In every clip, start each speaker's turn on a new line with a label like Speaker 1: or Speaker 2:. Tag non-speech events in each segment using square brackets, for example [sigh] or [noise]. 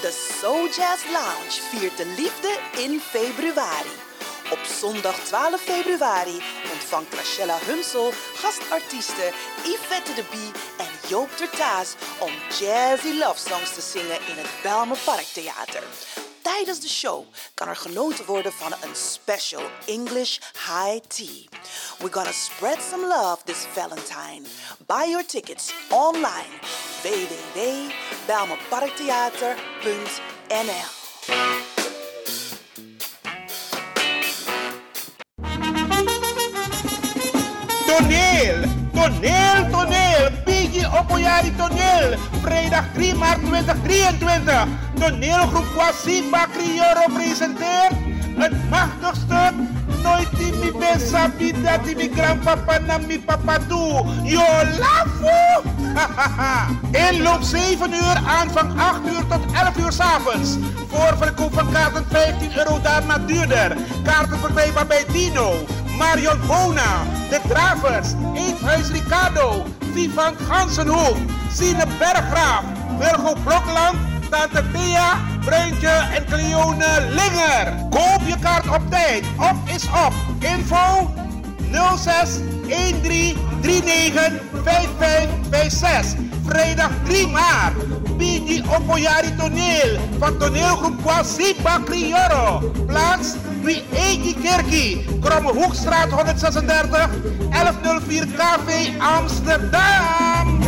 Speaker 1: De Soul Jazz Lounge viert de liefde in februari. Op zondag 12 februari ontvangt Rachella Hunsel gastartiesten Yvette de Bie en Joop Tertaas om jazzy love songs te zingen in het Belmer Parktheater. Tijdens de show kan er genoten worden van een special English high tea. We're gonna spread some love this Valentine. Buy your tickets online www.belmerparktheater.nl
Speaker 2: Toneel, toneel, toneel. Biggie Opoyari toneel. Vrijdag 3 maart 2023. Toneelgroep Kwasiba Crioro presenteert het machtigste Nooit in mi ben sabi dat mi grandpapa na mi papa toe. Yo lafo! Inloop 7 uur, aanvang 8 uur tot 11 uur s'avonds. Voorverkoop van kaarten 15 euro, daarna duurder. Kaarten verkrijgbaar bij Dino, Marion Bona, De Travers, Eethuis Ricardo, Vivant Gansenhoek, Sine Berggraaf, Wilgo Blokland, Tante Thea, Bruintje en Cleone Linger. Koop je kaart op tijd. Op is op. Info 06 13 39 5556. Vrijdag 3 maart. Bidi Opoyari Toneel van toneelgroep Kwasipa Crioro. Plaats Wie Eki Kerkie. Kromme Hoekstraat 136 1104 KV Amsterdam.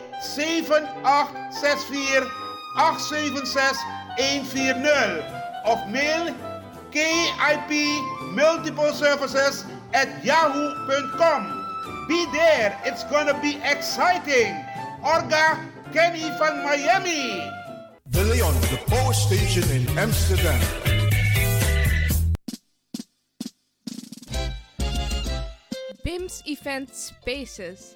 Speaker 2: 7864 876 140 of mail KIP Multiple Services at yahoo.com. Be there, it's gonna be exciting. Orga Kenny van Miami.
Speaker 3: De Leon, the power station in Amsterdam.
Speaker 4: BIMS Event Spaces.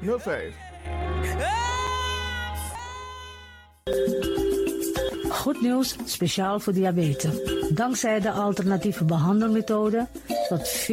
Speaker 3: 5305.
Speaker 5: Goed nieuws, speciaal voor diabetes. Dankzij de alternatieve behandelmethode tot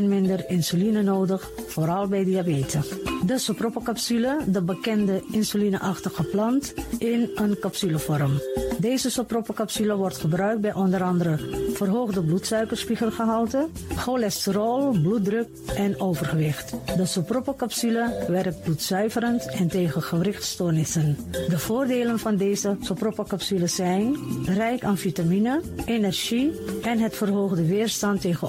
Speaker 5: 40% minder insuline nodig, vooral bij diabetes. De soproppencapsule, de bekende insulineachtige plant, in een capsulevorm. Deze soproppencapsule wordt gebruikt bij onder andere verhoogde bloedsuikerspiegelgehalte, cholesterol, bloeddruk en overgewicht. De soproppencapsule werkt bloedzuiverend en tegen gewrichtstoornissen. De voordelen van deze soproppencapsule zijn rijk aan vitamine, energie en het verhoogde weerstand tegen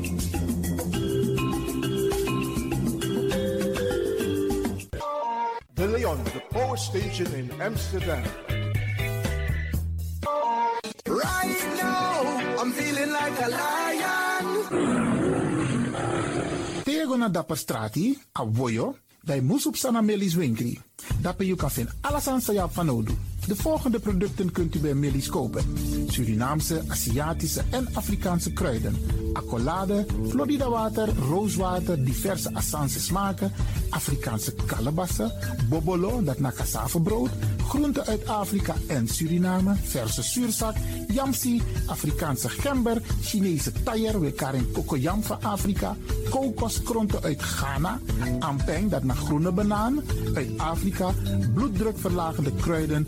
Speaker 3: Station in Amsterdam.
Speaker 6: Right now, I'm feeling like a lion.
Speaker 7: Tego na dapper strati, a voyo, dai musup sana melis winkri. Dapper you kan vinden alles sa van nodu. De volgende producten kunt u bij Melis kopen. Surinaamse, Aziatische en Afrikaanse kruiden. Accolade, Florida water, rooswater, diverse Assange smaken. Afrikaanse kalebassen, bobolo, dat na cassavebrood. Groenten uit Afrika en Suriname, verse zuurzak, yamsi, Afrikaanse gember, Chinese taier, we karing kokoyam van Afrika, kokoskronten uit Ghana, ampeng, dat naar groene banaan, uit Afrika, bloeddrukverlagende kruiden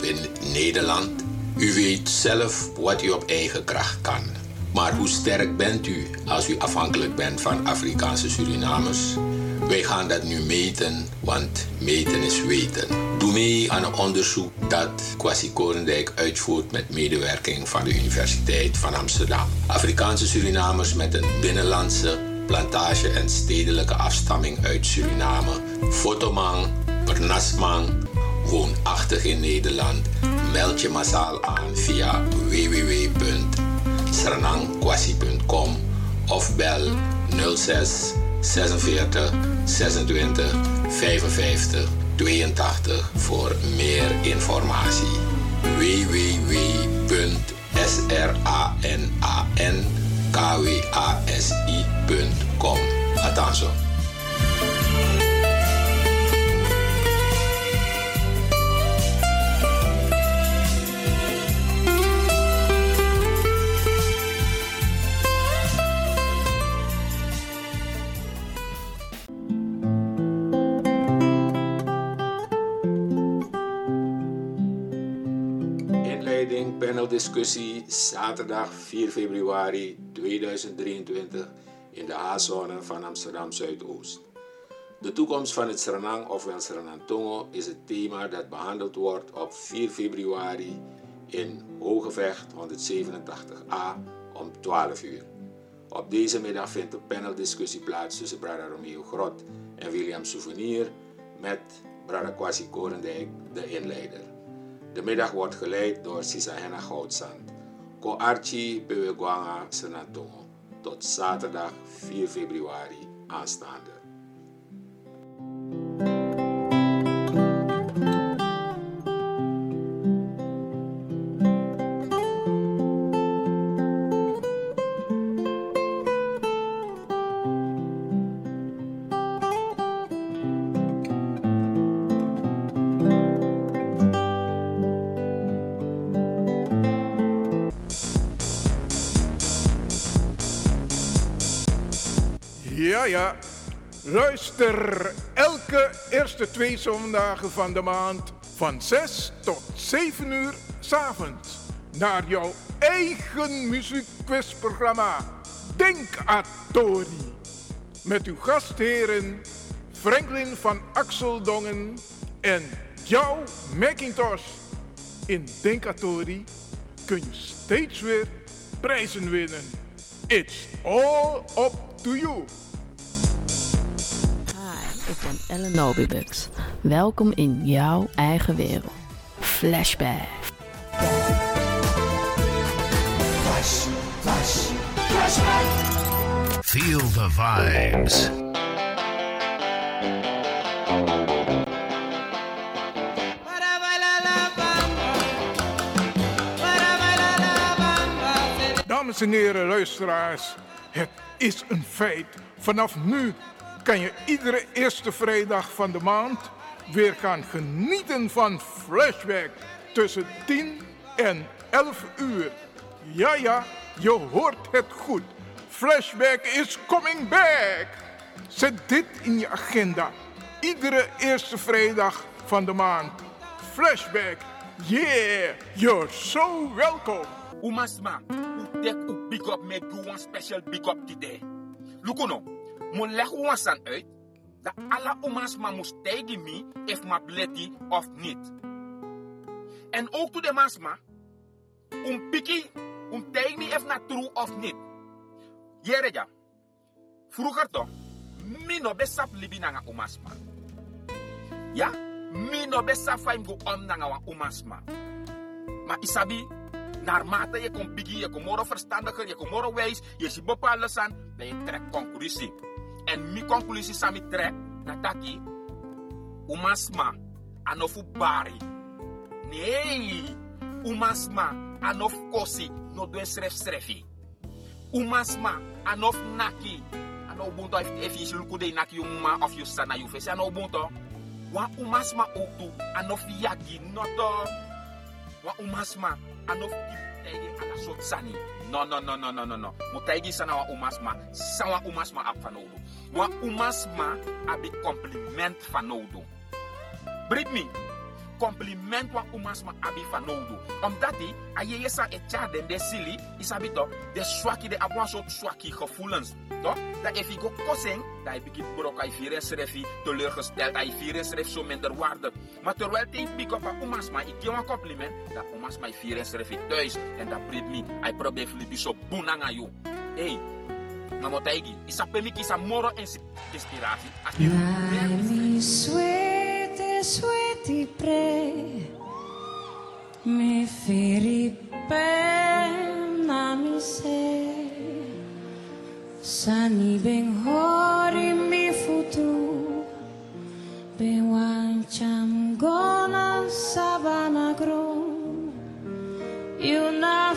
Speaker 8: In Nederland? U weet zelf wat u op eigen kracht kan. Maar hoe sterk bent u als u afhankelijk bent van Afrikaanse Surinamers? Wij gaan dat nu meten, want meten is weten. Doe mee aan een onderzoek dat Kwasi Korendijk uitvoert met medewerking van de Universiteit van Amsterdam. Afrikaanse Surinamers met een binnenlandse, plantage en stedelijke afstamming uit Suriname. Fotomang, Pernasmang, woonachtig in Nederland. Meld je massaal aan via www.sranangkwasi.com of bel 06 46 26 55 82 voor meer informatie. www.sranankwasi.com Attention. Inleiding paneldiscussie zaterdag 4 februari 2023 in de A-zone van Amsterdam Zuidoost. De toekomst van het Sranang ofwel Sranantongo is het thema dat behandeld wordt op 4 februari in Hogevecht 187a om 12 uur. Op deze middag vindt een paneldiscussie plaats tussen Brada Romeo Grot en William Souvenir met Brada Kwasi Korendijk, de inleider. De middag wordt geleid door Sisahena Goudsand. Ko Archie Bewegwanga Senatongo. Tot zaterdag 4 februari aanstaande.
Speaker 3: Luister elke eerste twee zondagen van de maand van 6 tot 7 uur s'avonds naar jouw eigen muziekquizprogramma Denkatori. Met uw gastheren Franklin van Axeldongen en jouw Macintosh. In Denkatori kun je steeds weer prijzen winnen. It's all up to you.
Speaker 9: Ik ben Ellen Nobibux. Welkom in jouw eigen wereld. Flashback.
Speaker 6: Flash, flash, flashback.
Speaker 10: Feel the vibes.
Speaker 3: Dames en heren luisteraars, het is een feit. Vanaf nu kan je iedere eerste vrijdag van de maand weer gaan genieten van Flashback tussen 10 en 11 uur. Ja, ja, je hoort het goed. Flashback is coming back. Zet dit in je agenda. Iedere eerste vrijdag van de maand. Flashback. Yeah, you're so welcome.
Speaker 11: Umasma, u tek u big up make you one special big up today. Lukuno, mo leg u san uit dat alle umasma moest tegen me if ma bleti of niet. En ook to de masma, um piki, um tegen me if na true of niet. Jereja, vroeger toch, mi no besap libi nanga umasma. Ja, mi no besap faim go om nanga wa umasma. Maar isabi, naarmate je komt biggie, je komt more verstandiger, je komt more wijs, je ziet bepaalde aan, dan je conclusie. En mi conclusie sami trek, nataki, umasma, anofu bari. Nee, umasma, anof kosi, no doen sref srefi. Umasma, anof naki, ano ubuntu if if je luku de naki you sana you face, ano ubuntu. Wa umasma toe, anof yagi, noto. Wa umasma, anof taigi ala sot sani. No, no, no, no, no, no, no. Mo taigi sana wa umasma, sa wa umasma ap Wa umasma abi compliment fanodo. Brit me, compliment wa umasma abi fanodo. Omdat die, a je sa e den de sili, isabi toch, de swaki, de abwan soort swaki gevoelens. Toch? Dat if go kosing, dat je begint brok, hij vier en teleurgesteld, hij vier zo minder waarde. Maar terwijl hij pick up aan umasma, ik geef compliment, dat umasma hij vier thuis. En dat brengt me, hij probeert flippen zo jou. Hey, maar wat hij is dat me kisa moro inspiratie. Als je
Speaker 12: Mi sweetie, sweetie pre Mi firi pena mi se. Sani ben hori mi futu Ben wancam gona sabana gro. You na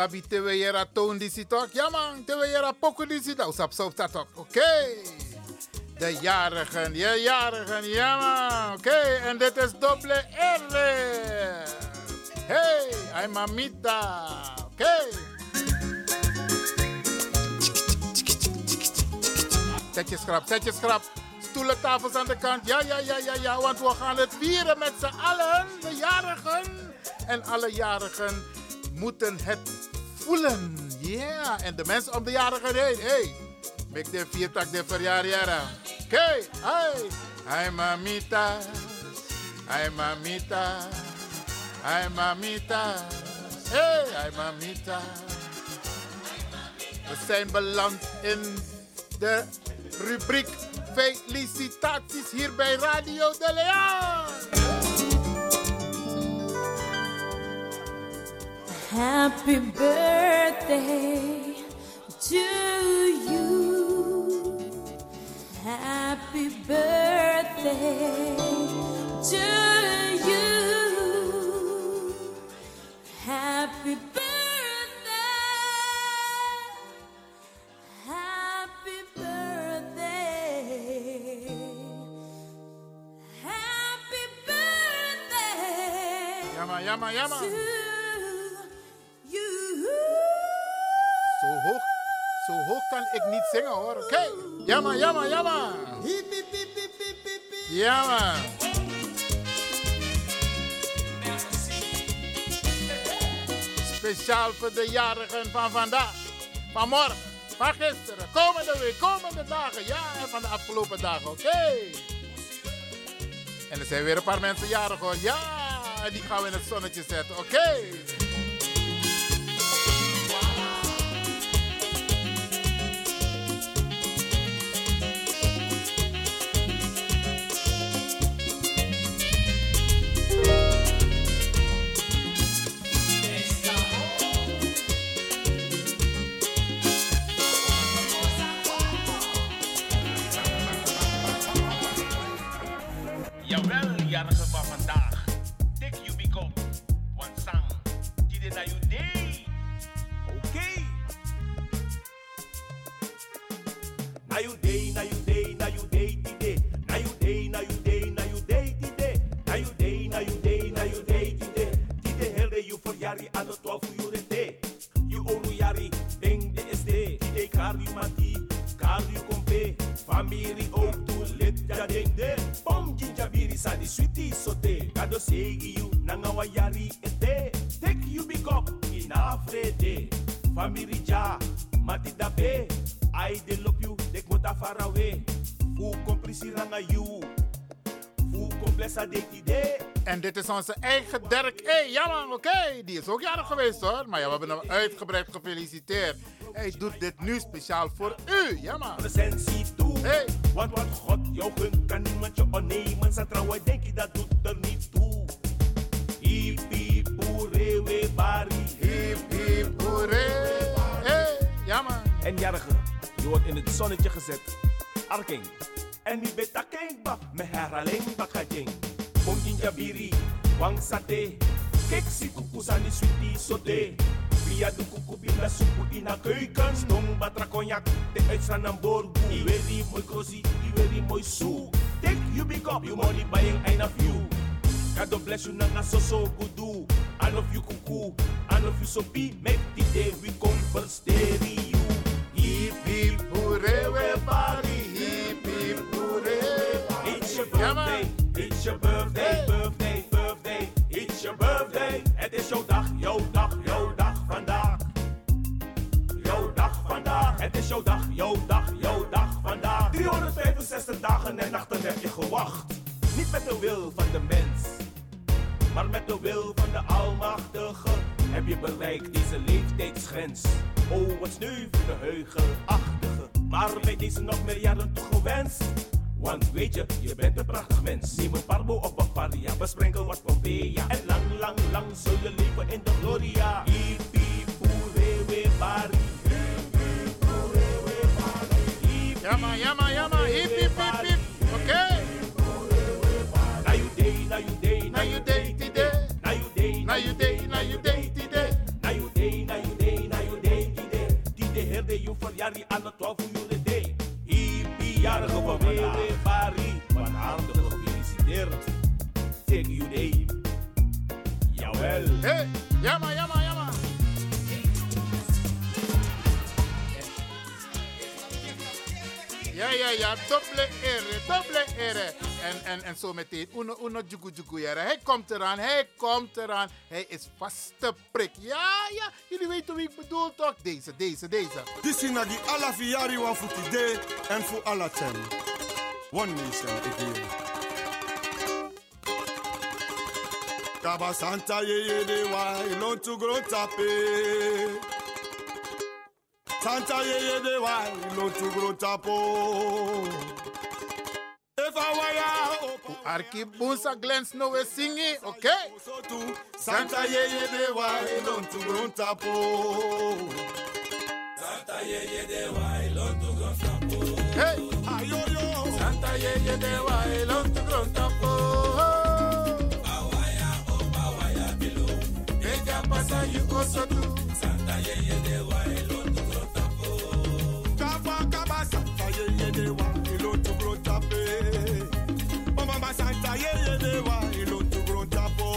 Speaker 13: sabi tewe yera toon disi toch? Ja man, tewe yera disi ook. Oké. De jarigen, ja jarigen, ja man. Oké, en dit is dubbele R. Hey, ay mamita. Oké. Zet je schrap, zet je schrap. Stoelen, tafels aan de kant. Ja, ja, ja, ja, ja. Want we gaan het vieren met z'n allen. De jarigen. En alle jarigen moeten het Ja. En de mensen om de jarigen heen. Hey. Make de viertak de verjaarjaren. Oké. Hey. Ay mamita. Ay mamita. Ay mamita. Hey. Ay mamita. We zijn beland in de rubriek Felicitaties hier bij Radio de Leon.
Speaker 12: Happy birthday to you. Happy birthday to you. Happy birthday. Happy birthday. Happy birthday.
Speaker 13: Jammer, jammer, jammer. Kan ik niet zingen hoor. Oké. Jammer, jammer, jammer. Jammer. Speciaal voor de jarigen van vandaag, van morgen, van gisteren, komende week, komende dagen. Ja, en van de afgelopen dagen. Oké. En er zijn weer een paar mensen jarig hoor. Ja, en die gaan we in het zonnetje zetten. Oké.
Speaker 14: 3D. Ja, mati da be. I de lop you, dek mota far away. Fu komplisi ranga you. Fu komplessa de idee.
Speaker 13: En dit is onze eigen Dirk E. Hey, ja man, oké. Okay. Die is ook jarig geweest hoor. Maar ja, we hebben hem uitgebreid gefeliciteerd. Hij doet dit nu speciaal voor u. Ja man.
Speaker 14: Presentie toe.
Speaker 13: Hey.
Speaker 14: Want wat God jou gunt, kan niemand je onnemen. Zijn trouwen denk je dat doet er niet toe.
Speaker 13: Hey.
Speaker 14: En jarige, je wordt in het zonnetje gezet. Arking. En mi betaking ba, me herhaling bakajing. Bongin jabiri, wang sate. Kek si kukusani sweetie sote. Via de kukubila supu in de keuken. Stong batra cognac, de uitstraan aan borgu. Iweri mooi krosi, iweri mooi soe. Take you big up, you money buying ein of you. God bless you nanga so so good do. I love you kuku, I love you so be. Make the day we converse you.
Speaker 13: Hip hip hoere we. Hip hip hoere.
Speaker 14: It's your birthday, it's your birthday, birthday, birthday. It's your birthday. Het is jouw dag, jouw dag, jouw dag vandaag. Jouw dag vandaag. Het is jouw dag, jouw dag, jouw dag vandaag. 365 dagen en nachten heb je gewacht. Niet met de wil van de mens, maar met de wil van de Almachtige. Heb je bereikt deze leeftijdsgrens? Oh, wat sneu voor de heugelachtige. Maar bij deze nog meer jaren toegewenst. Want weet je, je bent een prachtig mens. Neem een parbo op een paria, besprenkel wat Pompeia. En lang, lang, lang zul je leven in de gloria. Hiep, hiep, hoere, we bari.
Speaker 13: Ja man, ja man, ja man. Hip Hey, ja man, ja man, ja. Ja, ja, ja, dubbele ere, dubbele ere. En, en, en zo meteen, uno, uno, jugu, jugu, jere. Hij komt eraan, hij komt eraan. Hij is vaste prik. Ja, ja, jullie weten wie ik bedoel toch? Deze, deze, deze.
Speaker 15: This is die alla for today and for alla ten. One nation again. Kaba Santa ye ye de wa ilon to grow tape. Santa ye ye de wa ilon to grow tapo. If I wire oh, oh,
Speaker 13: Arki Bunsa Glen Snow is singing, okay?
Speaker 15: Santa ye ye de wa ilon to grow tapo. Santa ye ye de wa ilon to grow tapo.
Speaker 13: Hey,
Speaker 15: ayo yo.
Speaker 13: Santa ye ye de wa ilon to grow tapo. Pasa you also do. Santa ye ye de wa ilon to grow tapo.
Speaker 15: Kaba kaba Santa ye ye de wa ilon to grow tape. Mama Santa ye ye de wa ilon to grow tapo.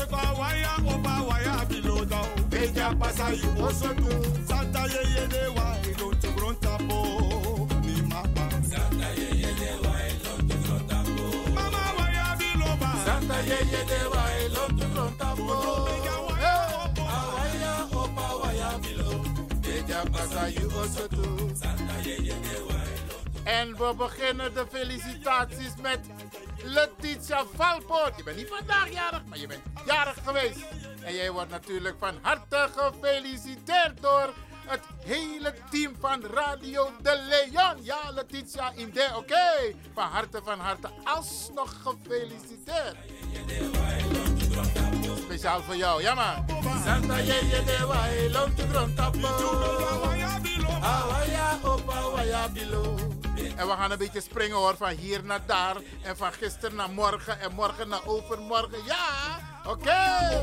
Speaker 15: If I wire over wire below down. Ella pasa you also do. Santa ye ye de wa ilon to grow tapo. Ni mama. Santa ye ye de wa ilon to grow tapo. Mama wire below ba.
Speaker 13: Santa ye ye de wa ilon to En we beginnen de felicitaties met Letitia Valpoort. Je bent niet vandaag jarig, maar je bent jarig geweest. En jij wordt natuurlijk van harte gefeliciteerd door het hele team van Radio de Leon. Ja, Letitia Inde, oké. Van harte, van harte, alsnog gefeliciteerd. Speciaal voor jou, ja man. Santa elon tapo. Awaya opa waya bilo. En we gaan een beetje springen hoor, van hier naar daar. En van gisteren naar morgen en morgen naar overmorgen. Ja, oké.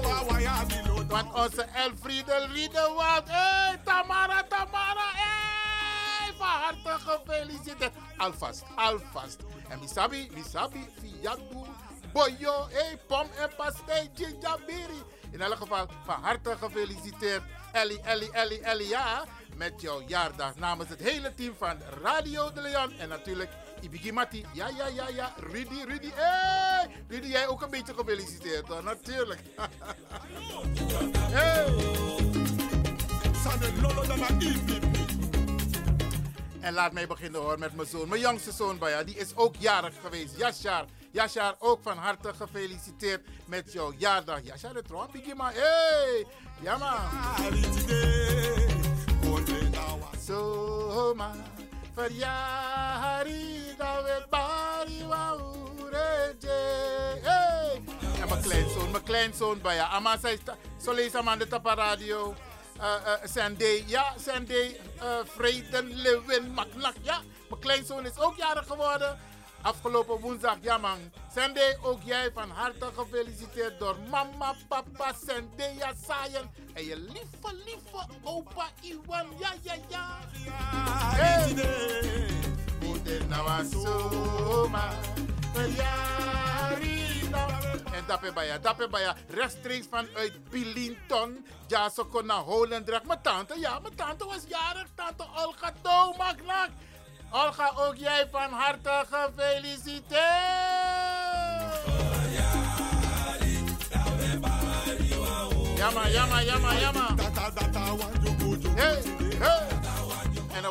Speaker 13: Want onze Elfriede Riedewald. Hé, hey, Tamara, Tamara. Hé, hey, van harte gefeliciteerd. Alvast, alvast. En misabi, misabi, fiatu, boyo, hey, pom en pastei, ginjabiri. In elk geval, van harte gefeliciteerd. Ellie, Ellie, Ellie, Ellie, ja. Met jouw jaardag namens het hele team van Radio de Leon. En natuurlijk Ibigi Mati. Ja, ja, ja, ja. Rudy, Rudy. Hey! Rudy, jij ook een beetje gefeliciteerd hoor. Natuurlijk. [laughs] hey! En laat mij beginnen hoor met mijn zoon. Mijn jongste zoon, Baya, die is ook jarig geweest. Yashar. Yashar, ook van harte gefeliciteerd met jouw jaardag. Yashar, de trouw, Bigima. Hey! Ja, man. Verjaardag we bari. Hey! En mijn kleinzoon, mijn kleinzoon, Baya. Ama zei, zo lees aan de Tapa Radio. Uh, uh, Sanday, ja, Sanday, uh, Vreden, Lewin, Maknak, ja. Mijn kleinzoon is ook jarig geworden. Afgelopen woensdag, ja man. Sanday, ook jij van harte gefeliciteerd door mama, papa, Sanday, ja, Sayen. En je lieve, lieve opa Iwan, ja, ja, ja. Hey! Moeder nou dappen bij je, dappen bij je. Rechtstreeks vanuit Bilinton. Ja, ze kon naar Holendrecht. Mijn tante, ja, mijn tante was jarig. Tante Olga Tomaknak. Olga, ook jij van harte gefeliciteerd. Jamma, jamma, jamma, jamma. Hey. En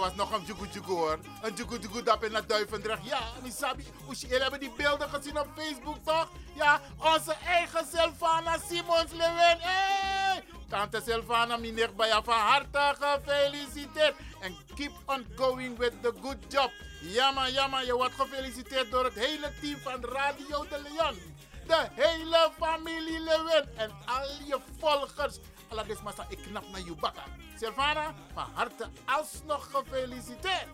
Speaker 13: was nog een jugu hoor. Een jugu dap in naar Duivendrecht. Ja, Misabi. Jullie hebben die beelden gezien op Facebook toch? Ja, onze eigen Sylvana Simons Lewin. Hey! Tante Sylvana, meneer Baya, van harte gefeliciteerd. En keep on going with the good job. Jamma, jamma, je wordt gefeliciteerd door het hele team van Radio de Leon. De hele familie Lewin en al je volgers. Ik knap naar je bakken. Sylvana, van harte alsnog gefeliciteerd.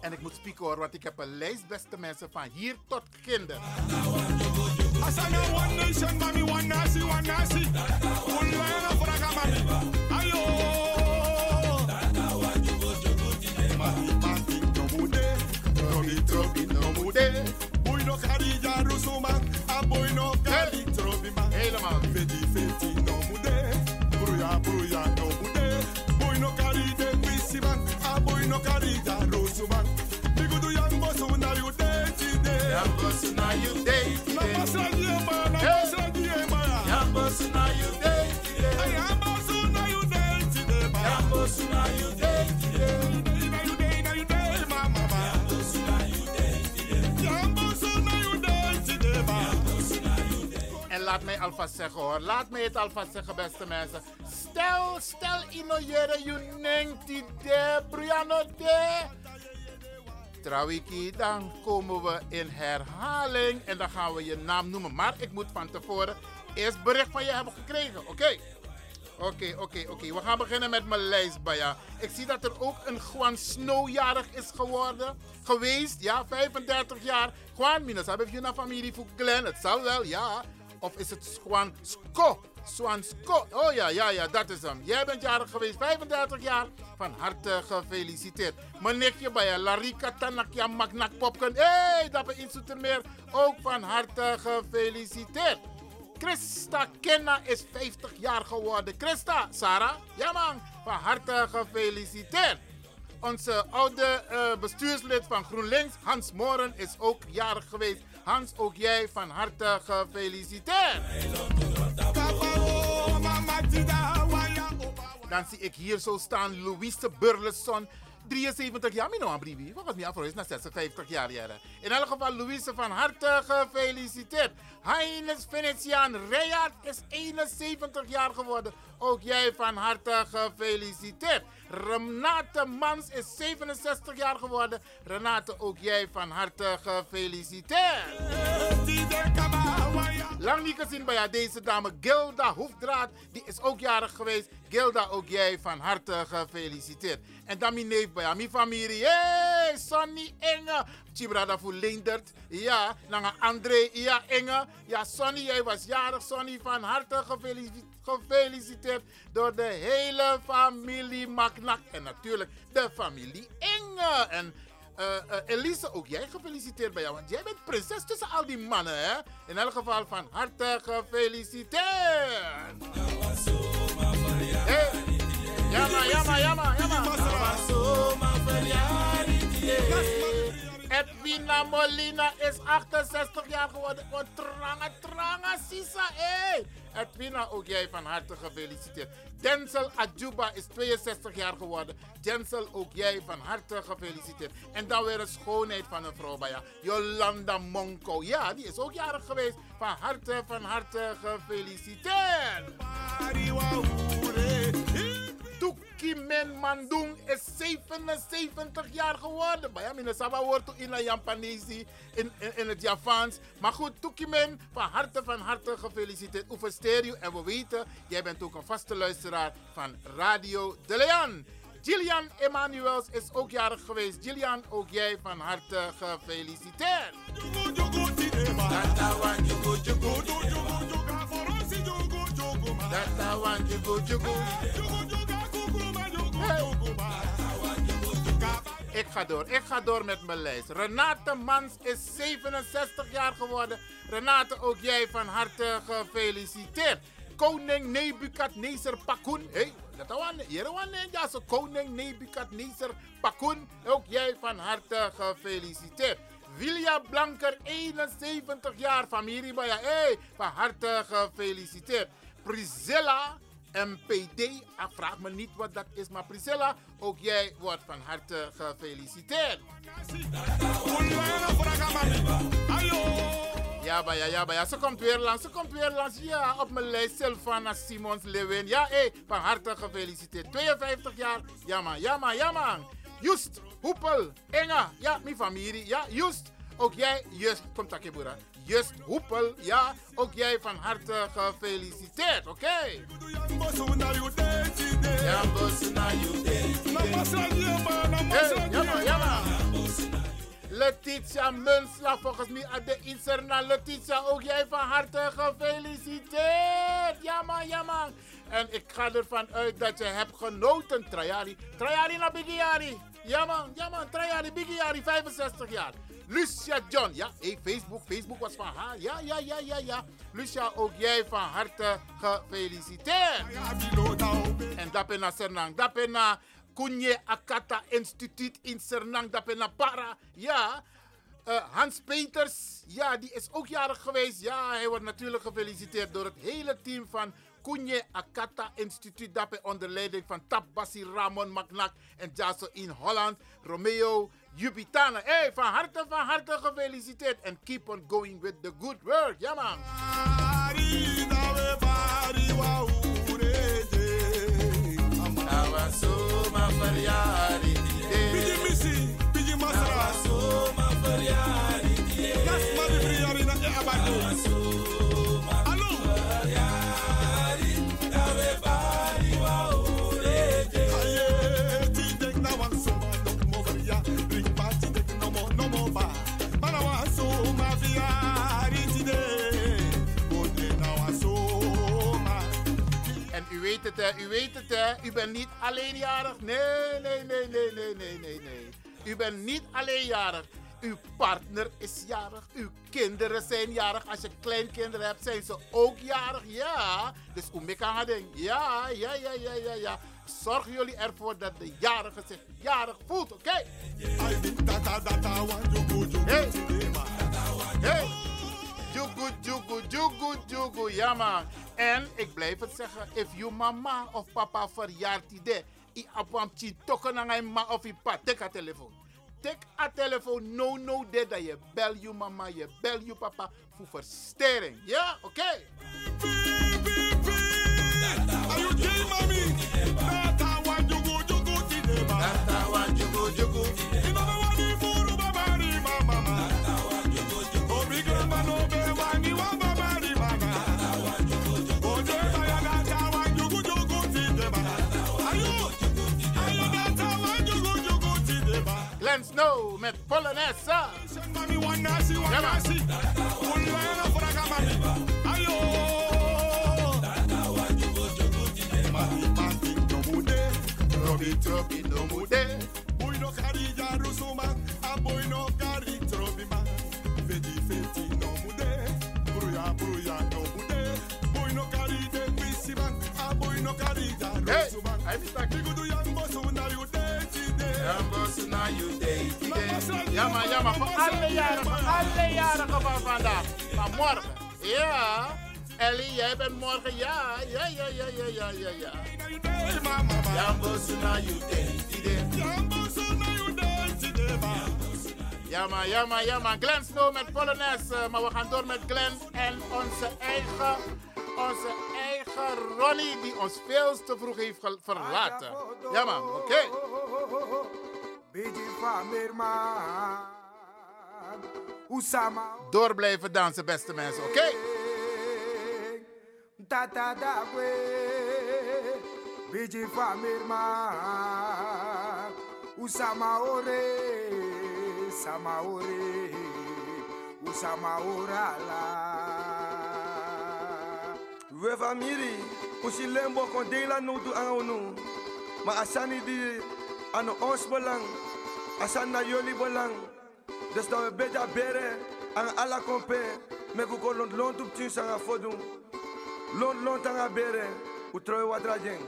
Speaker 13: En ik moet spieken hoor, want ik heb een lijst beste mensen van hier tot kinder. One nation, mami, one nasi, one nasi. Unwana furaga, mami. Ayo. Mami, mami, no mude. Trobi, trobi, no mude. Boy no karija rusuma. A boy no kari trobi ma. Helemaal. Feti, feti, no mude. Bruya, bruya, no mude. Boy no kari de wisiman. A boy no karija rusuma. Bigudu yang bosu na you day today. Yang bosu na you day today. Na bosu na you man. Na bosu na you man. Yang bosu na you day today. Yang bosu na you day today. Yang bosu na you day laat mij alvast zeggen hoor, laat mij het alvast zeggen beste mensen. Stel, stel inoyere you neng ti de, Briano de. Trawiki, dan komen we in herhaling en dan gaan we je naam noemen. Maar ik moet van tevoren eerst bericht van je hebben gekregen, oké? Oké, oké, oké. We gaan beginnen met mijn lijst, Baya. Ik zie dat er ook een Juan Snow-jarig is geworden. Geweest, ja, 35 jaar. Juan, minus, heb je een familie voor Glenn? Het zal wel, ja. Of is het Juan Sko? Juan Sko. Oh ja, ja, ja, dat is hem. Jij bent jarig geweest, 35 jaar. Van harte gefeliciteerd. Mijn nichtje bij Larika Tanakya Magnak Popken. Hé, hey, dat ben in Soetermeer. Ook van harte gefeliciteerd. Christa Kenna is 50 jaar geworden. Christa, Sarah, ja man, van harte gefeliciteerd. Onze oude uh, bestuurslid van GroenLinks, Hans Moren, is ook jarig geweest. Hans, ook jij van harte gefeliciteerd. Dan zie ik hier zo staan Louise Burleson. 73 jaar, Abribi. Wat was mij afro is na 56 jaar. jaren. In elk geval, Louise van harte gefeliciteerd. Heines Venetiaan Reyard is 71 jaar geworden. Ook jij van harte gefeliciteerd. Renate Mans is 67 jaar geworden. Renate, ook jij van harte gefeliciteerd. Lang niet gezien bij deze dame Gilda Hoefdraad. Die is ook jarig geweest. Gilda, ook jij van harte gefeliciteerd. En dan mijn neef bij mijn familie. Sonny Enge. Chibrada voor Leendert. Ja, naar André. Ja, Enge. Ja, Sonny, jij was jarig. Sonny, van harte gefeliciteerd door de hele familie Maknak. En natuurlijk de familie Enge. En uh, uh, Elise, ook jij gefeliciteerd bij jou. Want jij bent prinses tussen al die mannen, hè? In elk geval van harte gefeliciteerd. Hey. Jamma, jamma, jamma, jamma. Edwina Molina is 68 jaar geworden. Wat tranga, tranga, sisa, hé. Edwina, ook jij van harte gefeliciteerd. Denzel Adjuba is 62 jaar geworden. Denzel, ook jij van harte gefeliciteerd. En dan weer een schoonheid van een vrouw bij jou. Jolanda Monko. Ja, die is ook jarig geweest. Van harte, van harte gefeliciteerd. Kimen Mandung is 77 jaar geworden. In Saba wordt in de Japanese, in, in, in het Japans. Maar goed, Tukimen, van harte van harte gefeliciteerd. Oefen Stereo. En we weten, jij bent ook een vaste luisteraar van Radio De Leon. Gillian Emanuels is ook jarig geweest. Gillian, ook jij van harte gefeliciteerd. Ik ga door, ik ga door met mijn lijst. Renate Mans is 67 jaar geworden. Renate, ook jij van harte gefeliciteerd. Koning Nebukadnezar Pakun. Hey, dat was was ja, koning Nebukadnezar Pakun. Ook jij van harte gefeliciteerd. Wilja Blanker, 71 jaar, familie hey, van harte gefeliciteerd. Priscilla MPD, ah, vraag me niet wat dat is, maar Priscilla, ook jij wordt van harte gefeliciteerd. Ja, ja, ja, ja, ze komt weer langs, ze komt weer langs. Ja, op mijn lijst Sylvana Simons Lewin. Ja, hé, van harte gefeliciteerd. 52 jaar, ja man, ja man, ja man. Just, Hoepel, Enga, ja, mijn familie, ja, Just. Ook jij, Just, kom takibura. Just Hoepel, ja, ook jij van harte gefeliciteerd, oké? Okay? Hey. Letitia Munsla, volgens mij uit de Inserna. Letitia, ook jij van harte gefeliciteerd. Jammer, jammer. En ik ga ervan uit dat je hebt genoten, Trajari. Trajari na Bigiari. Ja man, ja man, Trajari Bigiari, 65 jaar. Lucia John, ja, hey, Facebook, Facebook was van haar. Ja, ja, ja, ja, ja. Lucia, ook jij van harte gefeliciteerd. En dat na Sernang, dat na Kunje Akata Instituut in Sernang, dat na Para. Ja, uh, Hans Peters, ja, die is ook jarig geweest. Ja, hij wordt natuurlijk gefeliciteerd door het hele team van Kunje Akata Instituut Dape onder leiding van Tabassi Ramon Magnak en Jaso in Holland, Romeo Jupitana. Hey, van harte, van harte gefeliciteerd. En keep on going with the good work. Ja, man. Hè? U weet het, hè? U bent niet alleenjarig. Nee, nee, nee, nee, nee, nee, nee, nee. U bent niet alleenjarig. Uw partner is jarig. Uw kinderen zijn jarig. Als je kleinkinderen hebt, zijn ze ook jarig. Ja. Dus Oemeka ding. Ja, ja, ja, ja, ja, ja. Zorgen jullie ervoor dat de jarige zich jarig voelt, oké? Jugu, jugu, jugu, ja man. En ik blijf het zeggen, if je mama of papa verjaart idee, i apam chi token aan ma of i pa, tek a telefoon. Tek a telefoon, no no de dat je bel je mama, je bel je papa voor verstering. Ja, oké? Are you mami?
Speaker 15: No kari jaru
Speaker 13: Hey,
Speaker 15: suma.
Speaker 13: hij is daar.
Speaker 15: Bigudu yang bosu na you
Speaker 13: maar, maar, voor alle voor alle jarigen van vandaag. Van morgen. Ja. Ellie, jij bent morgen, ja. Ja, ja, ja, ja, ja, ja, ja. Jambos na you day today. Ja maar, ja maar, ja maar. Glenn Snow met Polonaise. Maar we gaan door met Glenn en onze eigen, onze eigen Ronnie die ons veel te vroeg heeft verlaten. Ja man, oké.
Speaker 16: Famirma.
Speaker 13: Door blijven dansen, beste mensen, oké?
Speaker 16: Dagwe. Biji Famirma. Usama Ore. Sama Ore. Usama Orala.
Speaker 17: We famiri, usi lembo kon dela no tu anu. Maar asani di ano ons belang, asan na jullie belang. Dus dat we beter beren aan alla kompe, me kuko lont lont op tien sanga fodun. Lont lont anga beren, utroe wadrajeng.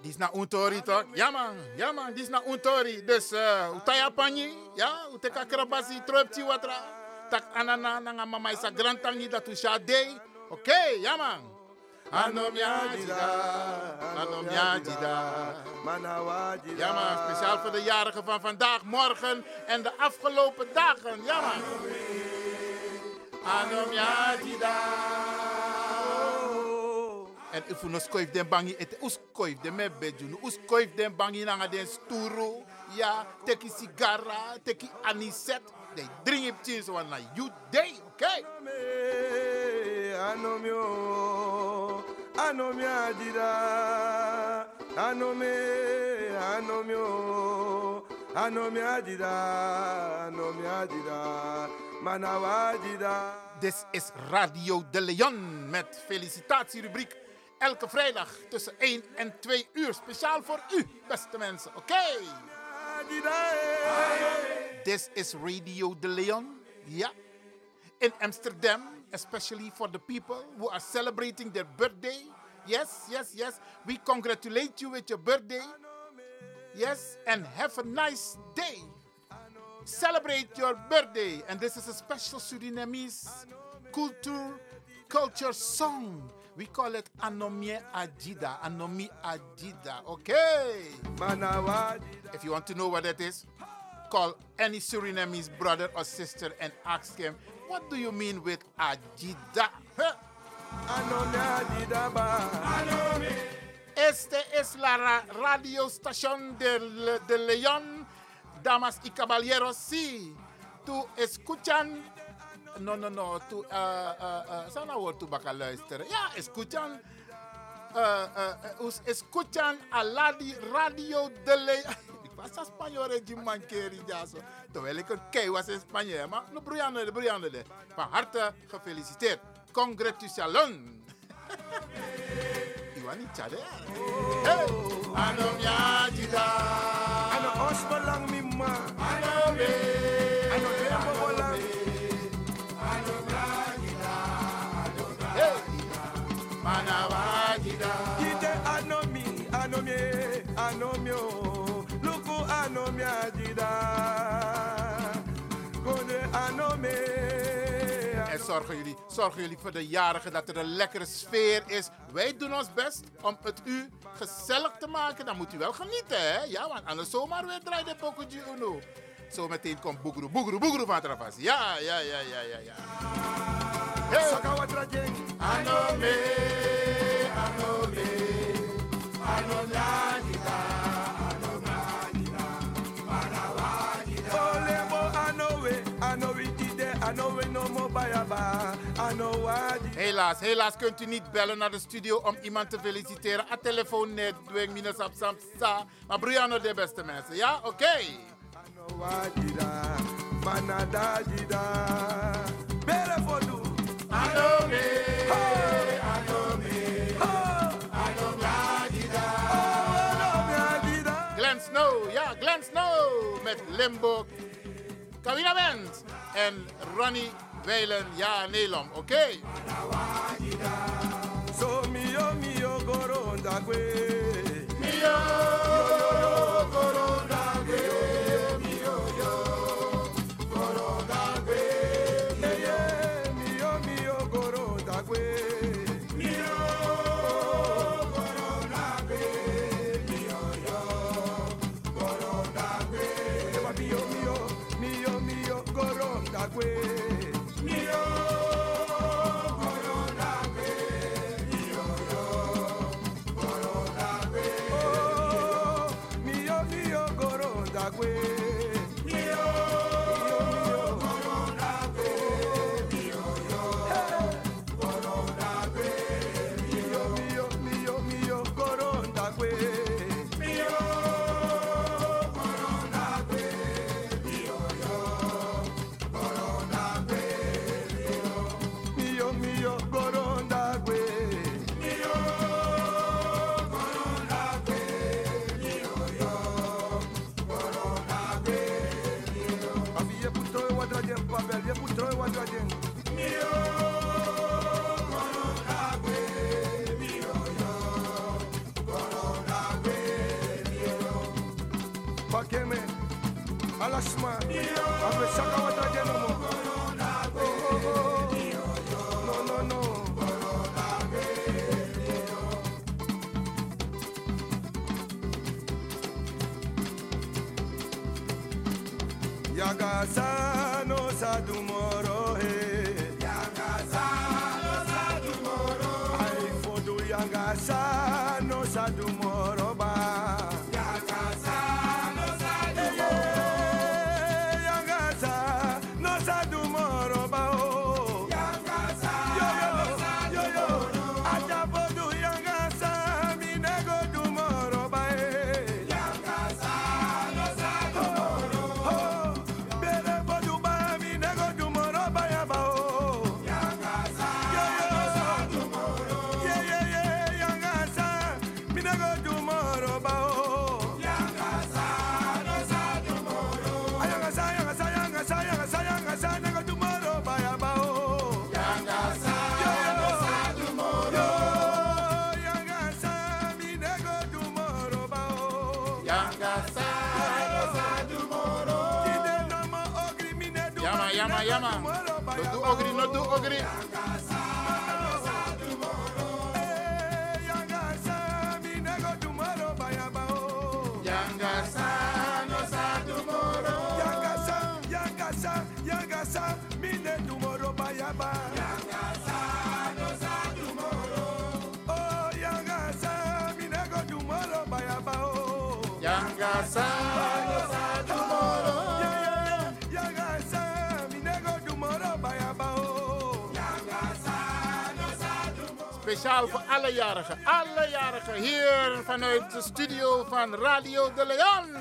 Speaker 13: Die is naar Untori toch? Ja man, ja man, die is Untori. Dus, uh, utaya panyi, ja, uteka krabasi, troepti watra. Tak anana, nanga mama isa grantangi dat u shade. Oké, ja man. Anom ya jida, anom ya jida. Ja man, speciaal voor de jarigen van vandaag, morgen en de afgelopen dagen. Ja man. Anom ya jida. En if you skoif den bangi, et uskoif den me bedju. Uskoif den bangi nanga den sturu. Ja, teki sigara, teki aniset. They drink it cheese one you day, okay?
Speaker 17: Anomio, anomia dida, anome, anomio, anomia dida, anomia dida, manawa dida.
Speaker 13: Dit is Radio de Leon met felicitatierubriek. Elke vrijdag tussen 1 en 2 uur. Speciaal voor u, beste mensen. Oké? This is Radio de Leon. Ja. In Amsterdam, especially for the people who are celebrating their birthday. Yes, yes, yes. We congratulate you with your birthday. Yes, and have a nice day. Celebrate your birthday. And this is a special Surinamese culture, culture song. We call it Anomie Ajida. Anomie Ajida. Okay. If you want to know what that is, call any Surinamese brother or sister and ask him, what do you mean with Ajida? Huh? Este es la ra- radio estación de, Le- de León, damas y caballeros. Sí, tú escuchan. No, no, no. Tú, uh, uh, uh, sana woord toe baka luisteren. Ja, escuchan. Uh, uh, uh, us- escuchan a la di- radio de León. Was Spanje de man keri jaso. Terwijl ik een kei was in Spanje. Maar no briande de briande de. Van harte gefeliciteerd. Congratulations. [laughs] Iwan niet chade. Hey, anom ya jida.
Speaker 17: Ano os belang mima.
Speaker 13: Ano zorgen jullie, zorgen jullie voor de jarigen dat er een lekkere sfeer is. Wij doen ons best om het u gezellig te maken. Dan moet u wel genieten, hè? Ja, want anders zomaar weer draait de Pokoji Uno. Zo meteen komt boegeroe, boegeroe, boegeroe van Travas. Ja, ja, ja, ja, ja, ja. Hey. Anome, anome, anonyadida,
Speaker 17: Olebo anowe, anowe
Speaker 13: Helaas, helaas kunt u niet bellen naar de studio om iemand te feliciteren. A telefoon net, dwing minus op samsa. Maar Brianna de beste mensen, ja? Oké. Glenn Snow, ja, Glenn Snow met Limbo, Carina Bent en Ronnie Weilen, ja, Nederland, oké? Okay?
Speaker 17: So mio mio goronda kwe.
Speaker 13: Mio.
Speaker 17: way.
Speaker 13: Yama, yama. Don't do ogre, not do. speciaal voor alle jarigen. Alle jarigen hier vanuit de studio van Radio de Leon.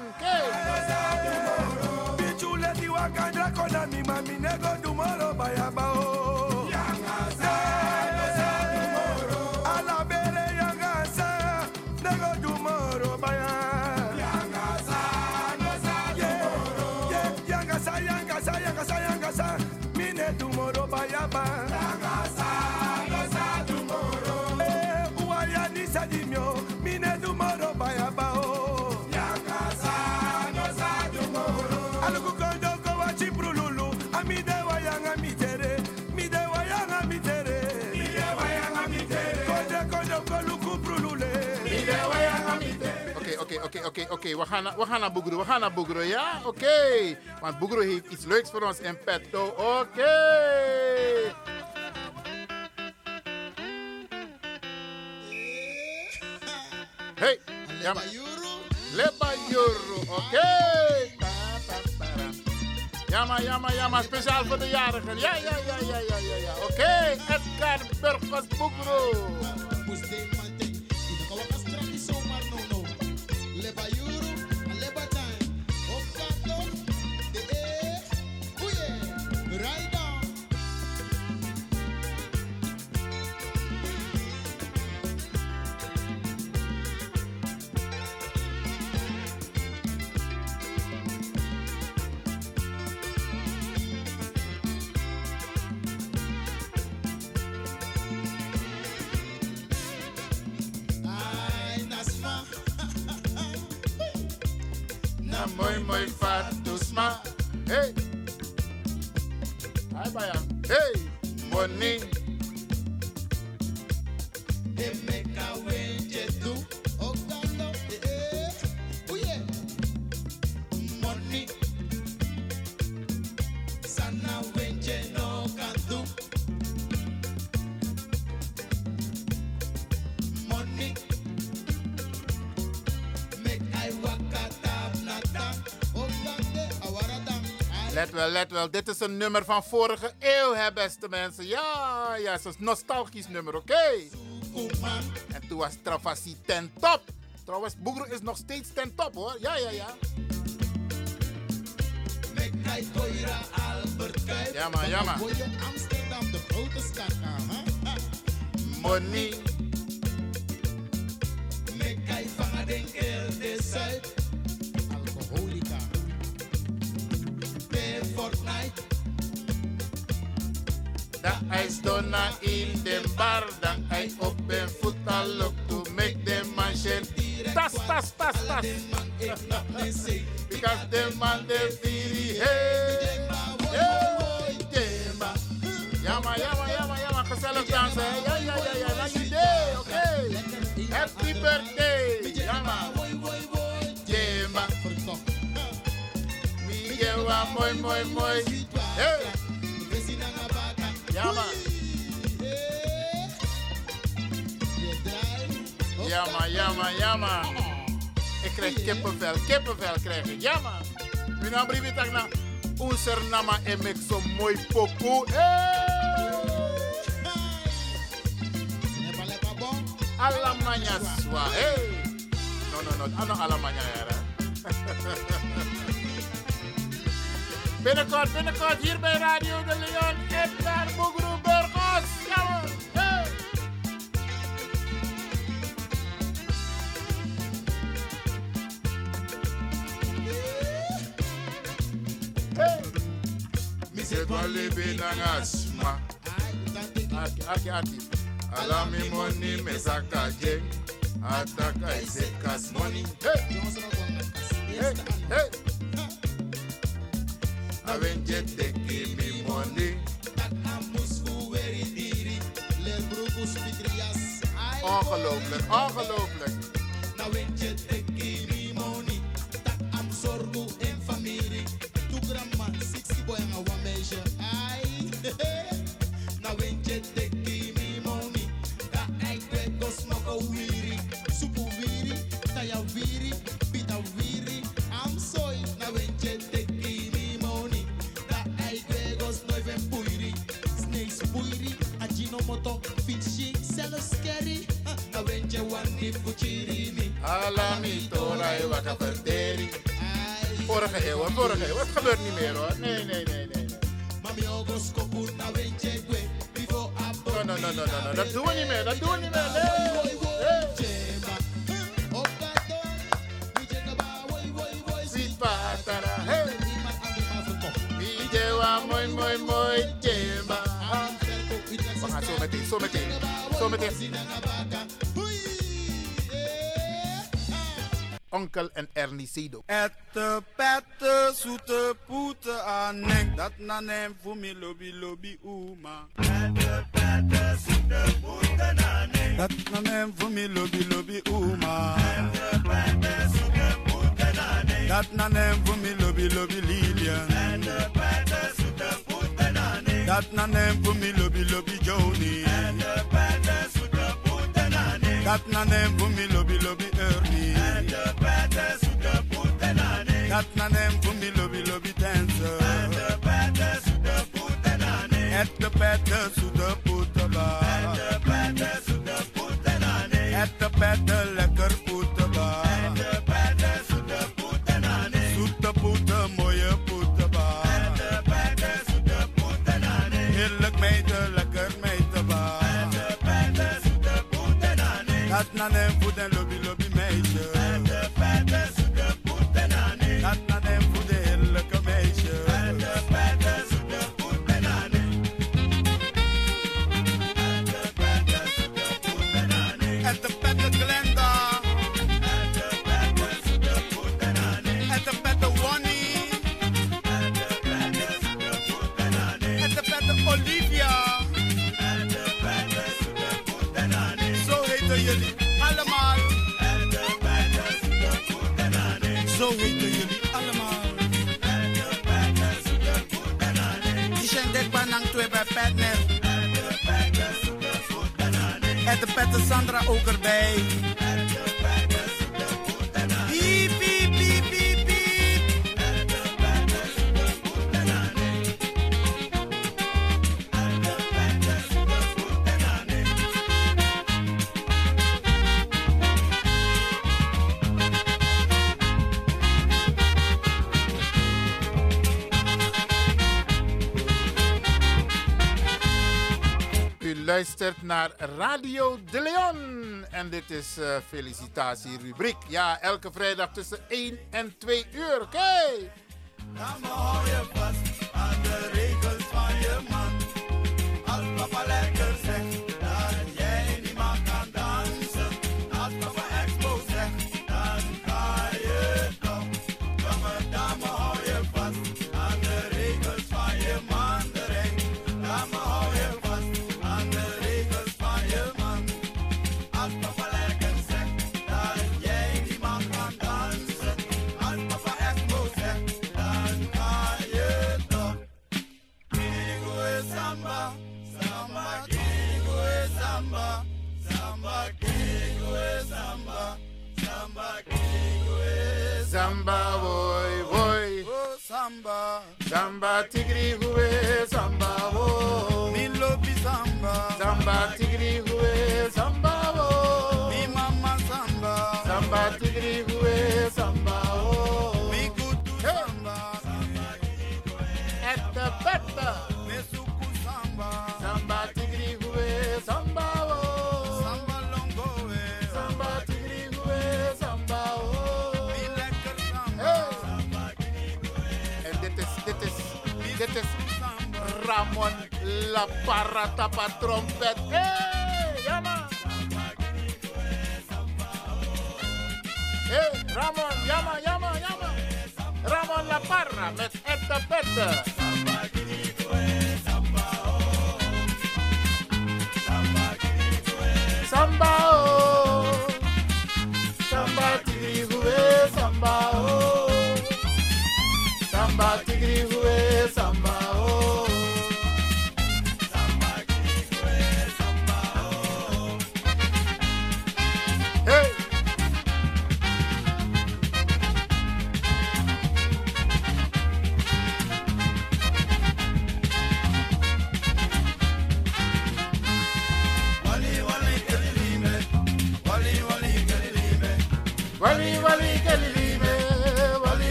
Speaker 13: oké, oké, oké. We gaan naar, we gaan naar Boegro, we gaan naar Boegro, ja? Oké. Want Boegro heeft iets leuks voor ons in petto. Oké. Hey. Ja, Leba Oké. Jamma, jamma, jamma. Speciaal voor de jarigen. Ja, ja, ja, ja, ja, ja. ja. Oké. Edgar Burgers Boegro.
Speaker 6: Let. Dit is een nummer van vorige eeuw, hè, beste mensen. Ja, ja, het is een nostalgisch nummer, oké? En toen was Travassi ten top. Trouwens, Boeger is nog steeds ten top, hoor. Ja, ja, ja. Ja, man, ja,
Speaker 13: je Amsterdam, de grote.
Speaker 6: Money.
Speaker 13: Keel de.
Speaker 6: Dat hij donna in de bar, dan hij op een voet al look to make the mansion. Tas, tas, tas, tas. Because the man de viri, hey. Hey, Jemba. Jamma, jamma, jamma, jamma. Gezellig dansen, hè. Ja, ja, ja, je day, oké. Happy birthday. Mooi, mooi, mooi. Hey. Ja, man. Ja, man, ja, man, ja, man. Ik krijg kippenvel, kippenvel krijg ik. Ja, man. Mijn naam is Tagna. Unser nama en ik zo mooi pokoe. Alla maña swa. Hey. No, no, no. Ano alla maña era. Binnenkort, binnenkort hier bij Radio de Leon. Boegro Burgos. Ja, kwale binangasma. Aki, aki, aki. Ala mi me. Ataka ise kas. Hey. Hey. Hey. Avenje teki mi money. Ongelooflijk, ongelooflijk. Vorige eeuw, vorige eeuw. Het gebeurt niet meer hoor. Nee, nee, nee, nee. No, no, no, no, no, no. Dat doen we niet meer. Dat doen we niet meer. Nee. Onkel en Ernie Sido.
Speaker 18: Ette, pette, zoete poete anek. Dat na nem voor mi lobby lobby uma. Ette, pette, zoete poete anek. Dat na nem voor mi lobby lobby uma. Ette, pette, zoete poete anek. Dat na nem voor mi lobby lobby Lilian. Ette, pette, zoete poete anek. Dat na nem voor mi lobby lobby Joni. Ette, pette, zoete poete anek. Dat na nem voor mi lobby lobby Ernie dat na nem fun bi lobi lobi tenso. Ẹ̀tọ́ pẹ́tẹ́ sùdọ̀ pútẹ́ dání. Ẹ̀tọ́ pẹ́tẹ́ sùdọ̀ pútẹ́ bá. the pẹ́tẹ́ sùdọ̀ pútẹ́ At the pẹ́tẹ́ lekker put bá. Ẹ̀tọ́ pẹ́tẹ́ sùdọ̀ pútẹ́ dání. the pútẹ́ mọ̀yẹ́ pútẹ́ bá. Ẹ̀tọ́ pẹ́tẹ́ sùdọ̀ pútẹ́ dání. Heerlijk lekker meiden bá. Ẹ̀tọ́ the sùdọ̀ pútẹ́ na dem fun den lobi
Speaker 13: lobi meiden. Naar Radio De Leon. En dit is eh felicitatierubriek. Ja, elke vrijdag tussen 1 en 2 uur. Oké.
Speaker 18: Dan hou je vast aan de regels van je man. Als papa
Speaker 13: Paratapa trompet.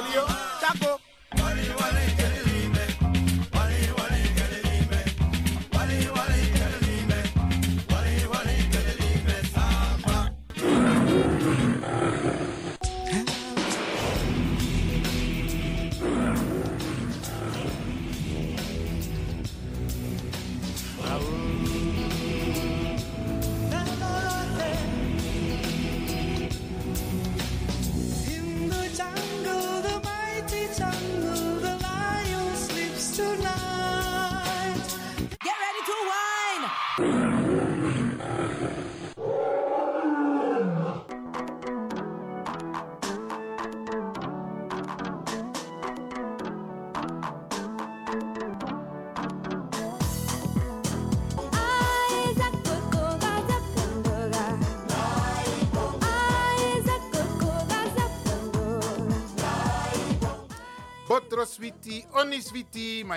Speaker 13: radio.
Speaker 18: Chaco.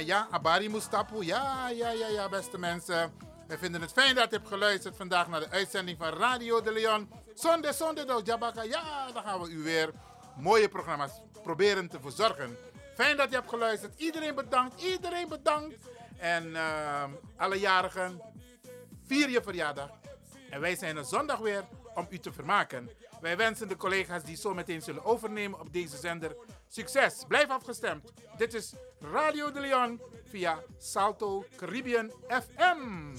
Speaker 13: Ja, Abari Mustapu. Ja, ja, ja, ja, beste mensen. We vinden het fijn dat je hebt geluisterd vandaag naar de uitzending van Radio de Leon. Zonde, zonde, door Jabaka. Ja, dan gaan we u weer mooie programma's proberen te verzorgen. Fijn dat je hebt geluisterd. Iedereen bedankt, iedereen bedankt. En eh, alle jarigen, vier je verjaardag. En wij zijn er zondag weer om u te vermaken. Wij wensen de collega's die zo meteen zullen overnemen op deze zender succes. Blijf afgestemd. Dit is Radio de Leon via Salto Caribbean FM.